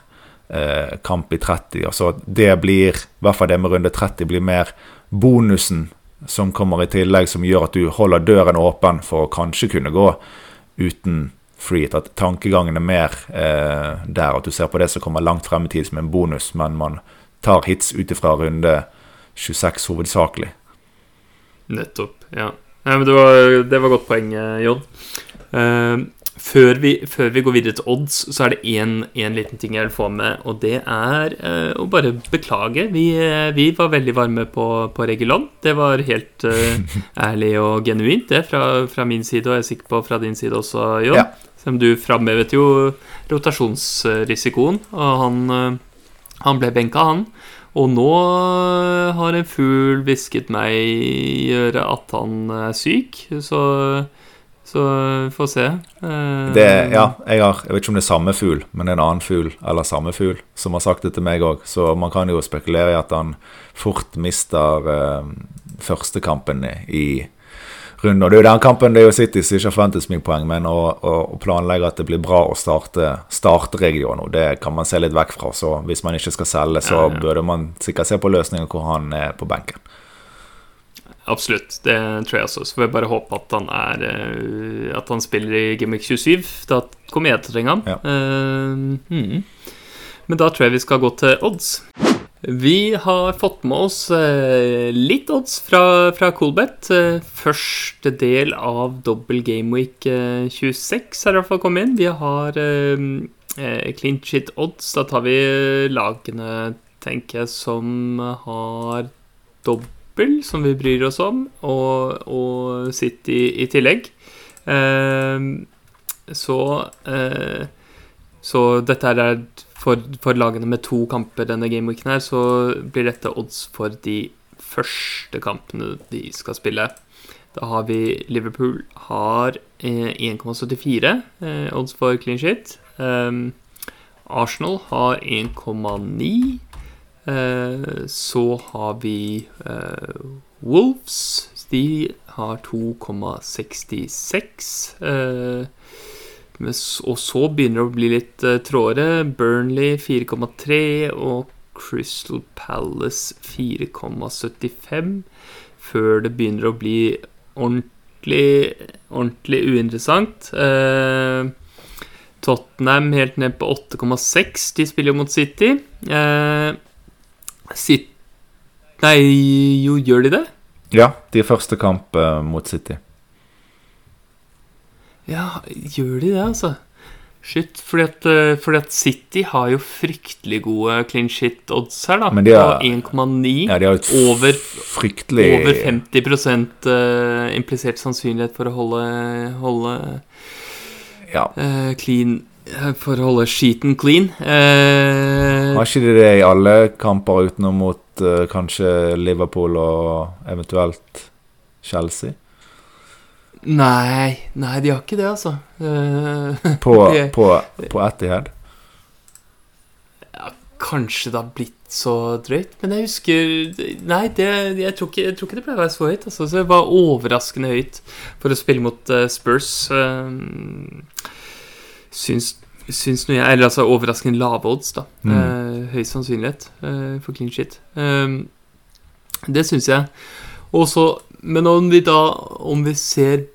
eh, kamp i 30. Altså det blir, i hvert fall det med runde 30, blir mer bonusen som kommer i tillegg, som gjør at du holder døren åpen for å kanskje kunne gå uten free. At tankegangen er mer eh, der at du ser på det som kommer langt frem i tid som en bonus, men man tar hits ut ifra runde 26 hovedsakelig. Nettopp. Ja. Nei, men det var, det var godt poeng, eh, Jon. Eh, før, vi, før vi går videre til odds, så er det én liten ting jeg vil få med, og det er uh, å bare beklage. Vi, uh, vi, var veldig varme på, på Regulon. Det var helt eh, *laughs* ærlig og genuint, det, fra, fra, min side, og jeg er sikker på fra din side også, Jon. Ja. Som du framhevet jo rotasjonsrisikoen, og han, eh, han ble benka, han. Og nå har en fugl hvisket meg øret at han er syk, så så vi får se. Uh, det, ja, jeg, har, jeg vet ikke om det er samme fugl, men en annen fugl eller samme fugl som har sagt det til meg òg. Så man kan jo spekulere i at han fort mister uh, første kampen i runde. Og det er jo den kampen det er jo City som ikke har forventet så mye poeng, men å, å, å, planlegge at det blir bra å starte, starte regionen, det kan man se litt vekk fra. Så hvis man ikke skal selge, så ja, ja. burde man sikkert se på løsninger hvor han er på benken. Absolutt, det tror jeg også. Så får jeg bare håpe at han er eh, At han spiller i Gimmick 27. Da kommer jeg til å trenge ham. Ja. Uh, hmm. Men da tror jeg vi skal gå til odds. Vi har fått med oss uh, litt odds fra, fra Coolbet. Uh, første del av dobbel Gameweek 26 har i hvert fall kommet inn. Vi har clean shit odds. Da tar vi lagene, tenker jeg, som har dobbel som vi bryr oss om, og, og City i tillegg. Eh, så eh, Så dette er for, for, lagene med to kamper denne gameweeken her, så blir dette odds for de første kampene de skal spille. Da har vi Liverpool har 1,74 eh, odds for clean shit. Um, Arsenal har 1,9. Eh, så har vi uh, Wolves. De har 2,66. Eh, og så begynner det å bli litt trådere. Burnley 4,3 og Crystal Palace 4,75. Før det begynner å bli ordentlig, ordentlig uinteressant. Tottenham helt ned på 8,6. De spiller jo mot City. Eh, City Nei, jo, gjør de det? Ja, de første kamp uh, mot City. Ja, gjør de det, altså? Shit, fordi at, uh, fordi at, City har jo fryktelig gode clean shit-odds her, da. Men de har, på 1,9. Ja, de har et over, fryktelig Over 50 uh, eh, implisert sannsynlighet for å holde, holde ja. clean for å holde skiten clean. Uh, Har ikke de det i alle kamper utenom mot uh, kanskje Liverpool og eventuelt Chelsea? Nei, nei, de har ikke det, altså. Uh, på, *laughs* de, på, på Etihad? Ja, kanskje det har blitt så drøyt. Men jeg husker Nei, det, jeg, tror ikke, jeg, tror ikke, det pleier å være så høyt. Altså. Så det var overraskende høyt for å spille mot uh, Spurs. Uh, syns, syns noe jeg Eller altså overraskende lave odds, da. Mm. Uh, høy sannsynlighet uh, for clean shit. Det syns jeg. Også, men om vi da Om vi ser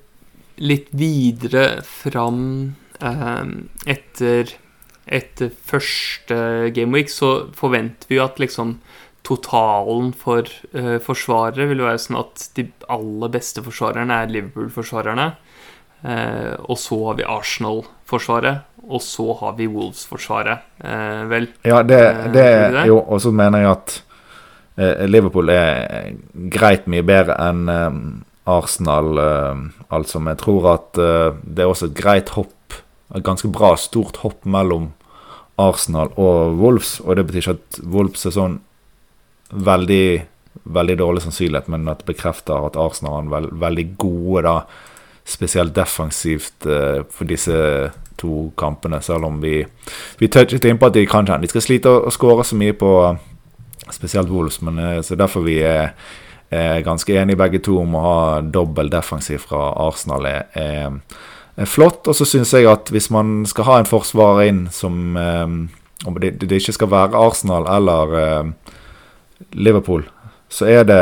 litt videre fram um, etter etter første gameweek, så forventer vi jo at liksom totalen for uh, forsvarere vil være sånn at de aller beste forsvarerne er Liverpool-forsvarerne. Uh, og så har vi Arsenal-forsvaret, og så har vi Wolves-forsvaret, eh, vel? Ja, det, det er jo Og så mener jeg at Liverpool er greit mye bedre enn eh, Arsenal, eh, altså. Men jeg tror at eh, det er også et greit hopp, et ganske bra, stort hopp mellom Arsenal og Wolves. Og det betyr ikke at Wolves er sånn veldig veldig dårlig sannsynlighet, men at det bekrefter at Arsenal har en veld, veldig gode da, spesielt defensivt for disse to kampene, selv om vi, vi touchet innpå at de kanskje de skal slite å skåre så mye på spesielt Wolves. Men uh, så derfor vi er, er ganske enige begge to om å ha dobbel defensiv fra Arsenal er, er, er flott. Og så syns jeg at hvis man skal ha en forsvarer inn som eh, Om det, det, ikke skal være Arsenal eller eh, Liverpool, så er det,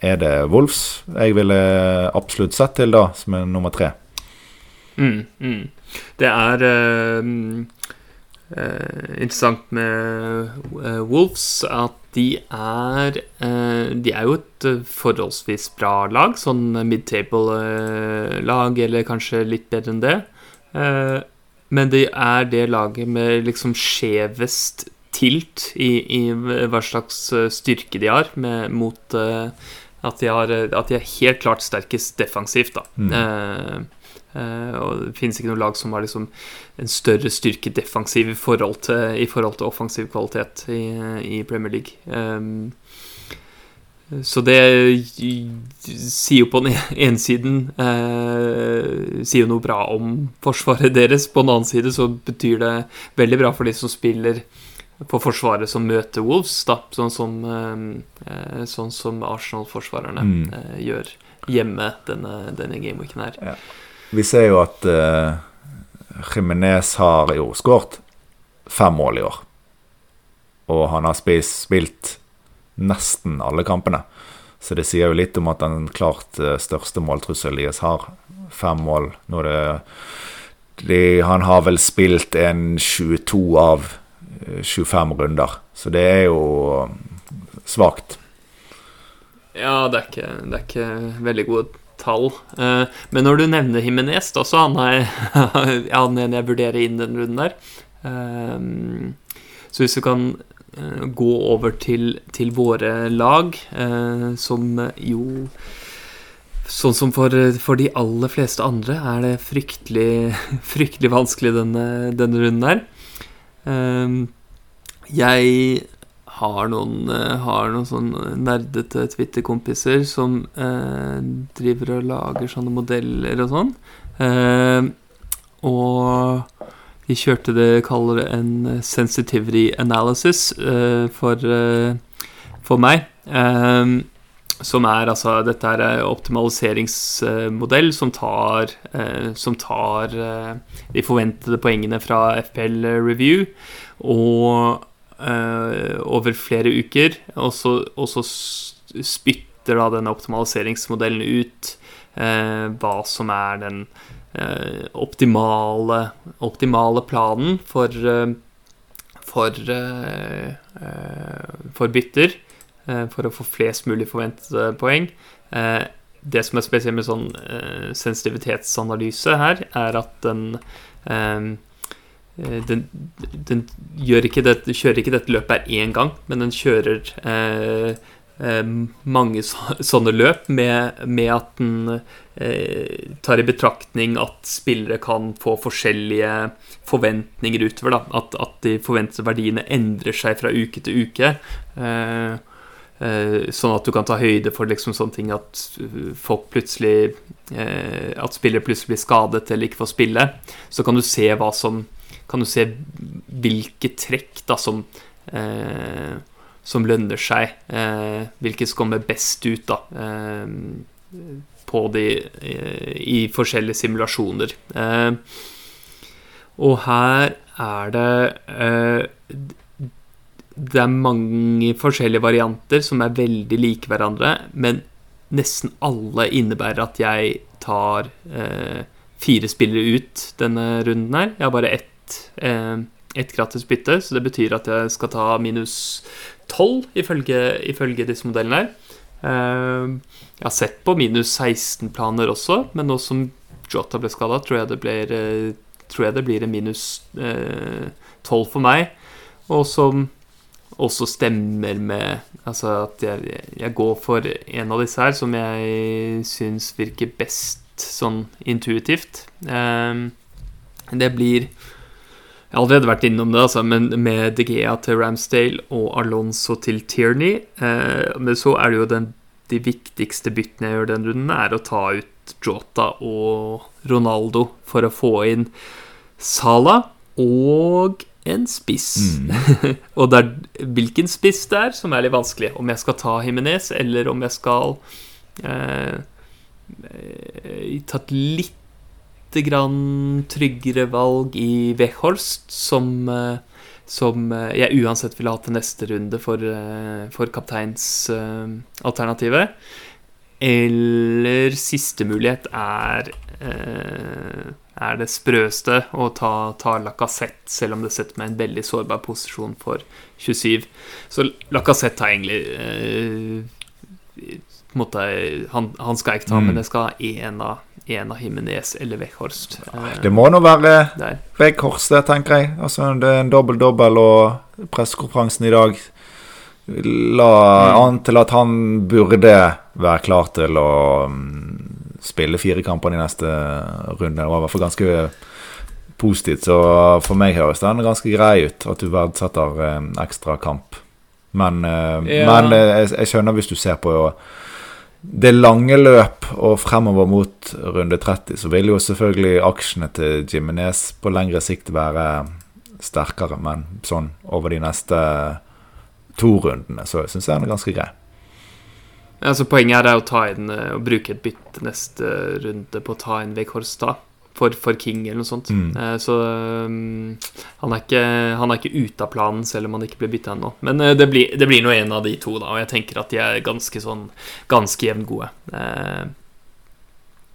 er det Wolves jeg ville absolutt sett til da, som er nummer tre. Mm, mm. Det er interessant med uh, Wolves at de er De er jo et forholdsvis bra lag. Sånn midtable-lag, eller kanskje litt bedre enn det. men de er det laget med liksom skjevest tilt i, i hva slags styrke de har med, mot at de, har, at de er helt klart sterkest defensivt, da. Mm. Uh, og Det finnes ikke noe lag som har liksom en større styrke defensiv i forhold til, i forhold til offensiv kvalitet i, i Premier League. Um, så det sier jo på den *laughs* ene siden eh, Sier jo noe bra om forsvaret deres. På den annen side så betyr det veldig bra for de som spiller på forsvaret som møter Wolves, da, sånn som, eh, sånn som Arsenal-forsvarerne mm. gjør hjemme denne, denne gameweeken her. Ja. Vi ser jo at uh, Jimenez har jo skåret fem mål i år. Og han har spist, spilt nesten alle kampene. Så det sier jo litt om at den klart uh, største måltrusselen deres har fem mål. Når det, de, han har vel spilt en 22 av 25 eh, runder. Så det er jo svakt. Ja, det er ikke, det er ikke veldig gode tall. Uh, men når du nevner Himinez, da, så han er *laughs* han en jeg vurderer inn den runden der. Uh, så hvis du kan uh, gå over til, til våre lag, som jo Sånn som for, for, de aller fleste andre er det fryktelig, *laughs* fryktelig vanskelig denne, denne runden her. jeg har noen, eh, har noen sånn nerdete Twitter-kompiser som eh, driver og lager sånne modeller og sånn. Eh, og de kjørte det kaller det en sensitivity analysis eh, for, eh, for meg. Eh, som er altså Dette er en optimaliseringsmodell som tar, som tar de forventede poengene fra FPL Review og over flere uker, og så, og så spytter da denne optimaliseringsmodellen ut uh, hva som er den uh, optimale, optimale, planen for, for, for bytter. for å få flest mulig forventede poeng. det som er spesielt med sånn sensitivitetsanalyse her, er at den Eh, den, den ikke det, kjører ikke dette løpet én gang, men den kjører eh, eh, mange så, sånne løp med, med at den eh, tar i betraktning at spillere kan få forskjellige forventninger utover. At, at, de forventede verdiene endrer seg fra uke til uke. Eh, eh, sånn at du kan ta høyde for liksom sånne ting at folk plutselig At spillere plutselig blir skadet eller ikke får spille. Så kan du se hva som kan du se hvilke trekk da som eh, som lønner seg. Eh, hvilke som kommer best ut da eh, på de eh, i forskjellige simulasjoner. Eh, og her er det eh, Det er mange forskjellige varianter som er veldig like hverandre, men nesten alle innebærer at jeg tar fire spillere ut denne runden her. Jeg har bare ett Eh, ett gratis bytte, så det betyr at jeg skal ta minus 12 ifølge, ifølge disse modellene her. Eh, jeg har sett på minus 16-planer også, men nå som Jota ble skada, tror, eh, tror, jeg det blir en minus 12 for meg. Og som også stemmer med Altså at jeg, jeg, går for en av disse her som jeg syns virker best sånn intuitivt. Det blir jeg har allerede vært innom det, altså, men med De Gea til Ramsdale og Alonso til Tierney. Eh, men så er det jo den, de viktigste byttene jeg gjør den runden, er å ta ut Jota og Ronaldo for å få inn Salah. Og en spiss. Mm. *laughs* og det er hvilken spiss det er, som er litt vanskelig. Om jeg skal ta Himinez, eller om jeg skal eh, eh, ta litt tryggere valg i Wechholst, som, eh, som eh, jeg uansett ville hatt til neste runde for, eh, for kapteinsalternativet. Eller siste mulighet er er det sprøeste å ta, ta Lacassette, selv om det setter meg i en veldig sårbar posisjon for 27. Så Lacassette har egentlig eh, måte, han, han skal jeg ikke ta, Mm. men jeg skal ha en av, en av eller Weghorst. eh, Det må nå være der. Veghorst, det, tenker jeg. Altså, det er en dobbel-dobbel, og pressekonferansen i dag la Mm. an til at han burde være klar til å mm, spille fire kamper i neste runde. Det var i hvert fall ganske positivt. Så for meg høres den ganske grei ut, at du verdsetter eh, ekstra kamp. Men, eh, Ja. men jeg, jeg skjønner hvis du ser på det lange løp og fremover mot runde 30, så vil jo selvfølgelig aksjene til Jimenez på lengre sikt være sterkere. Men sånn over de neste to rundene, så syns jeg den er ganske grei. Altså, poenget her er å ta inn og bruke et bytte neste runde på å ta inn Weghorst da. For, for King eller noe sånt. Mm. Eh, Så um, han, er ikke, han er ikke ute av planen, selv om han ikke blir bytta ennå. Men uh, det blir, det blir nå en av de to, da, og jeg tenker at de er ganske sånn Ganske jevngode. Uh,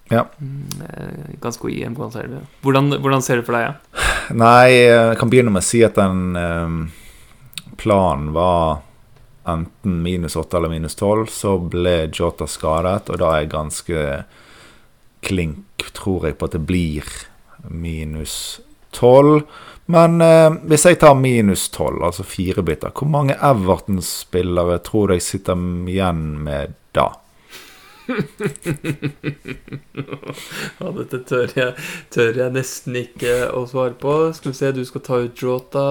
Ja. mm, Ganske ser det. Hvordan, hvordan ser det for deg? Ja? Nei, jeg kan begynne med å si at den um, planen var enten minus 8 eller minus 12. Så ble Jota skadet, og da er jeg ganske klink, tror jeg, på at det blir minus 12. Men eh, hvis jeg tar minus 12, altså fire biter, hvor mange Everton-spillere tror du jeg sitter igjen med da? *laughs* Ja, dette tør jeg, tør jeg nesten ikke å svare på. Skal vi se, du skal ta ut Jota.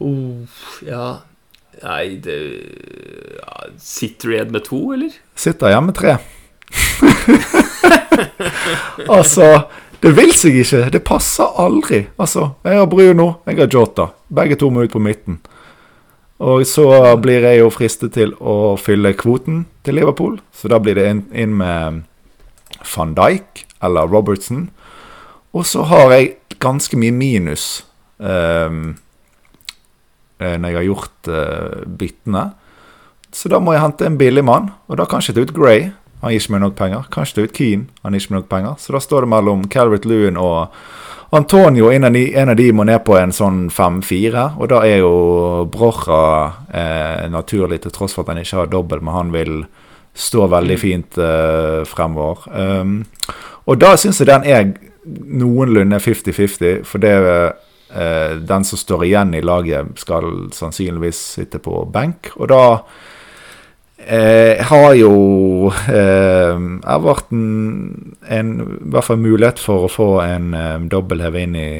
Oh, ja Nei, det ja, Sitter du igjen med to, eller? Sitter igjen med tre. *laughs* *laughs* altså, det vil seg ikke. Det passer aldri. Altså, jeg har Bruno, jeg har Jota. Begge to må ut på midten. Og så blir jeg jo fristet til å fylle kvoten til Liverpool. Så da blir det inn, inn med van Dijk eller Robertson. Og så har jeg ganske mye minus eh, når jeg har gjort eh, byttene. Så da må jeg hente en billig mann, og da kan jeg ikke ta ut Gray. Han gir ikke meg nok penger. Kan ikke ta ut Keane. Han gir ikke meg nok penger. Så da står det mellom Calvert Lewin og Antonio. En av de, en av de må ned på en sånn 5-4, og da er jo Brocha eh, naturlig, til tross for at han ikke har dobbel, men han vil stå veldig fint eh, fremover. Um, og da syns jeg den er noenlunde 50-50, for det eh, den som står igjen i laget, skal sannsynligvis sitte på benk. Og da eh, har jo eh, Everton en, i hvert fall mulighet for å få en dobbel dobbeltheve inn i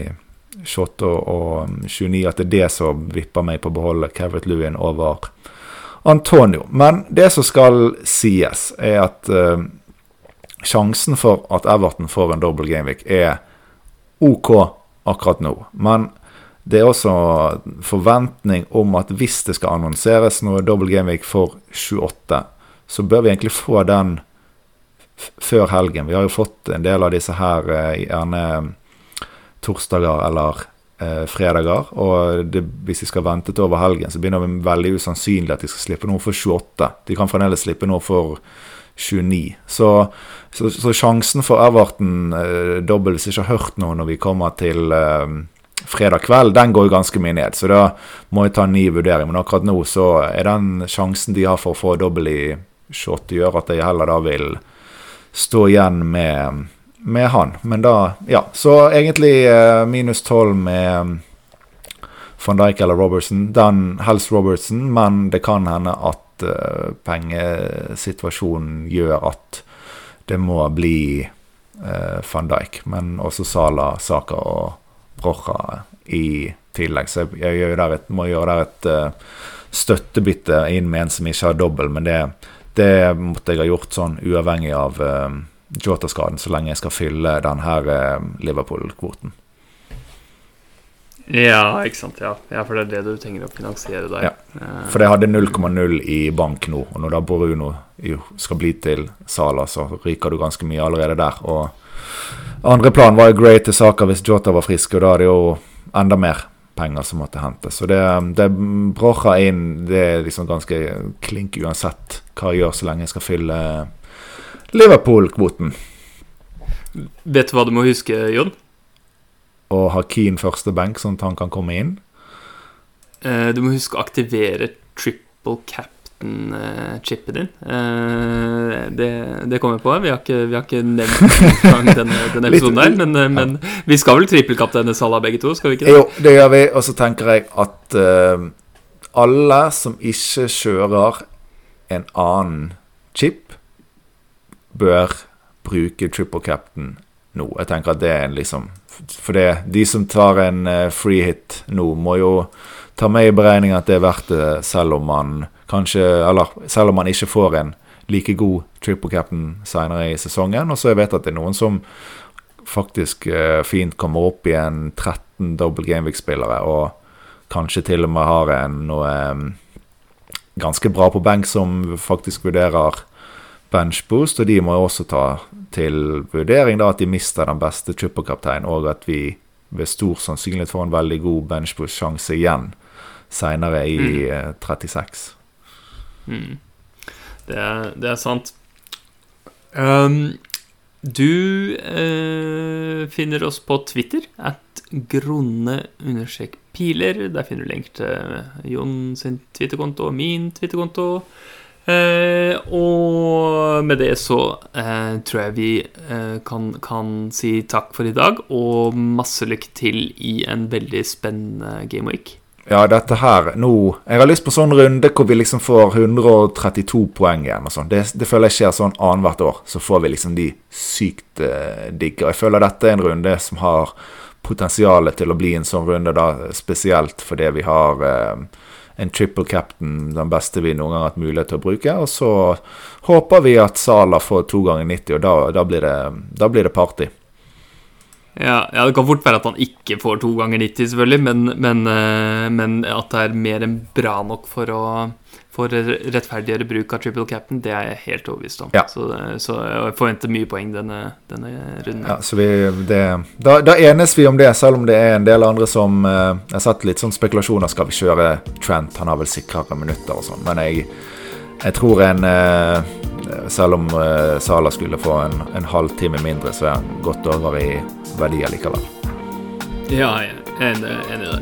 28 og 29, at det er det som vipper meg på å beholde Cavert Lewin over Antonio. Men det som skal sies, er at eh, sjansen for at Everton får en dobbel gameweek, er OK akkurat nå. Men det er også forventning om at hvis det skal annonseres noe Double Game Week for 28, så bør vi egentlig få den før helgen. Vi har jo fått en del av disse her eh, gjerne torsdager eller eh, fredager. Og det, hvis de skal vente til over helgen, så begynner det veldig usannsynlig at de skal slippe noe for 28. De kan fremdeles slippe noe for 29. Så, så, så sjansen for Everton eh, dobbelt hvis jeg ikke har hørt noe når vi kommer til eh, fredag kveld, den går jo ganske mye ned. Så da må jeg ta en ny vurdering. Men akkurat nå så er den sjansen de har for å få dobbel i 28, gjør at jeg heller da vil stå igjen med, med han. Men da Ja. Så egentlig eh, minus 12 med van Dijk eller Robertson. Den helst Robertson, men det kan hende at uh, pengesituasjonen gjør at det må bli uh, van Dijk. Men også Sala, Saka og Brocha i tillegg. Så jeg, jeg et, må gjøre der et uh, støttebytte inn med en som ikke har dobbel, men det, det måtte jeg ha gjort sånn uavhengig av uh, Jota-skaden, så lenge jeg skal fylle den her uh, Liverpool-kvoten. Ja, ikke sant. Ja. ja, for det er det du trenger å finansiere der. Ja. For det hadde 0,0 i bank nå, og når da Bruno skal bli til Sala, så ryker du ganske mye allerede der. Og andre plan var jo great til saker hvis Jota var frisk, og da er det jo enda mer penger som måtte hentes. Så det, det Brocha inn, det er liksom ganske klink uansett hva jeg gjør, så lenge jeg skal fylle Liverpool-kvoten. Vet du hva du må huske, Jon? Å ha Keane første benk, sånn at han kan komme inn. Eh, du må huske å aktivere triple captain-chipen din. Eh, det, det kommer jeg på. Vi har ikke, vi har ikke nevnt denne, denne *laughs* episoden der, men, eh, men vi skal vel trippelkapteine Salah begge to, skal vi ikke det? Jo, det gjør vi. Og så tenker jeg at uh, alle som ikke kjører en annen chip, bør bruke triple captain nå. Jeg tenker at det er liksom For det, de som tar en free hit nå, må jo ta med i beregninga at det er verdt det, selv om man kanskje Eller selv om man ikke får en like god triple captain senere i sesongen. Og så jeg vet at det er noen som faktisk uh, fint kommer opp i en 13 double gameweek-spillere, og kanskje til og med har en noe um, ganske bra på benk som faktisk vurderer benchboost, og de må også ta til vurdering da at de mister den beste trippelkapteinen, og at vi ved stor sannsynlighet får en veldig god benchboost-sjanse igjen seinere i mm. 36. Eh, mm. Det, det, er, sant. Um, du eh, finner oss på Twitter at grunne understrek piler. Der finner du lenk til Jon sin Twitter-konto og min Twitter-konto. Eh, og med det så eh, tror jeg vi eh, kan, kan, si takk for i dag, og masse lykke til i en veldig spennende gameweek. Ja, dette her nå Jeg har lyst på en sånn runde hvor vi liksom får 132 poeng igjen og sånn. Det, det, føler jeg skjer sånn annethvert år. Så får vi liksom de sykt eh, digge. Og jeg føler dette er en runde som har potensialet til å bli en sånn runde, da spesielt fordi vi har eh, en triple captain, den beste vi noen gang har hatt mulighet til å bruke. Og så håper vi at Sala får to ganger 90, og da, da, blir, det, da blir det party. Ja, ja, det kan fort være at han ikke får to ganger 90, selvfølgelig, men, men, eh, men at det er mer enn bra nok for å for rettferdiggjøre bruk av triple cap'n, det er jeg helt overbevist om. Ja. Så, så, jeg forventer mye poeng denne, denne runden. Ja, så vi, det, da, da, enes vi om det, selv om det er en del andre som uh, Jeg har satt litt sånn spekulasjoner. Skal vi kjøre Trent? Han har vel sikrere minutter og sånn. Men jeg, jeg tror en uh, Selv om uh, Sala skulle få en, en halvtime mindre, så er han godt over i verdier likevel. Ja, er enig.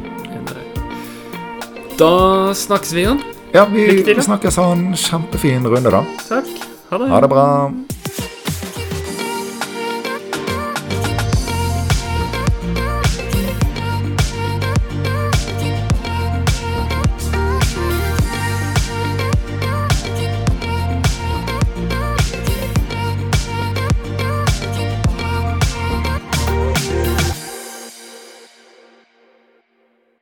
Da snakkes vi igjen. Ja, vi, vi snakkes. Ha en kjempefin runde, da. Takk. Ha det. Ha det bra.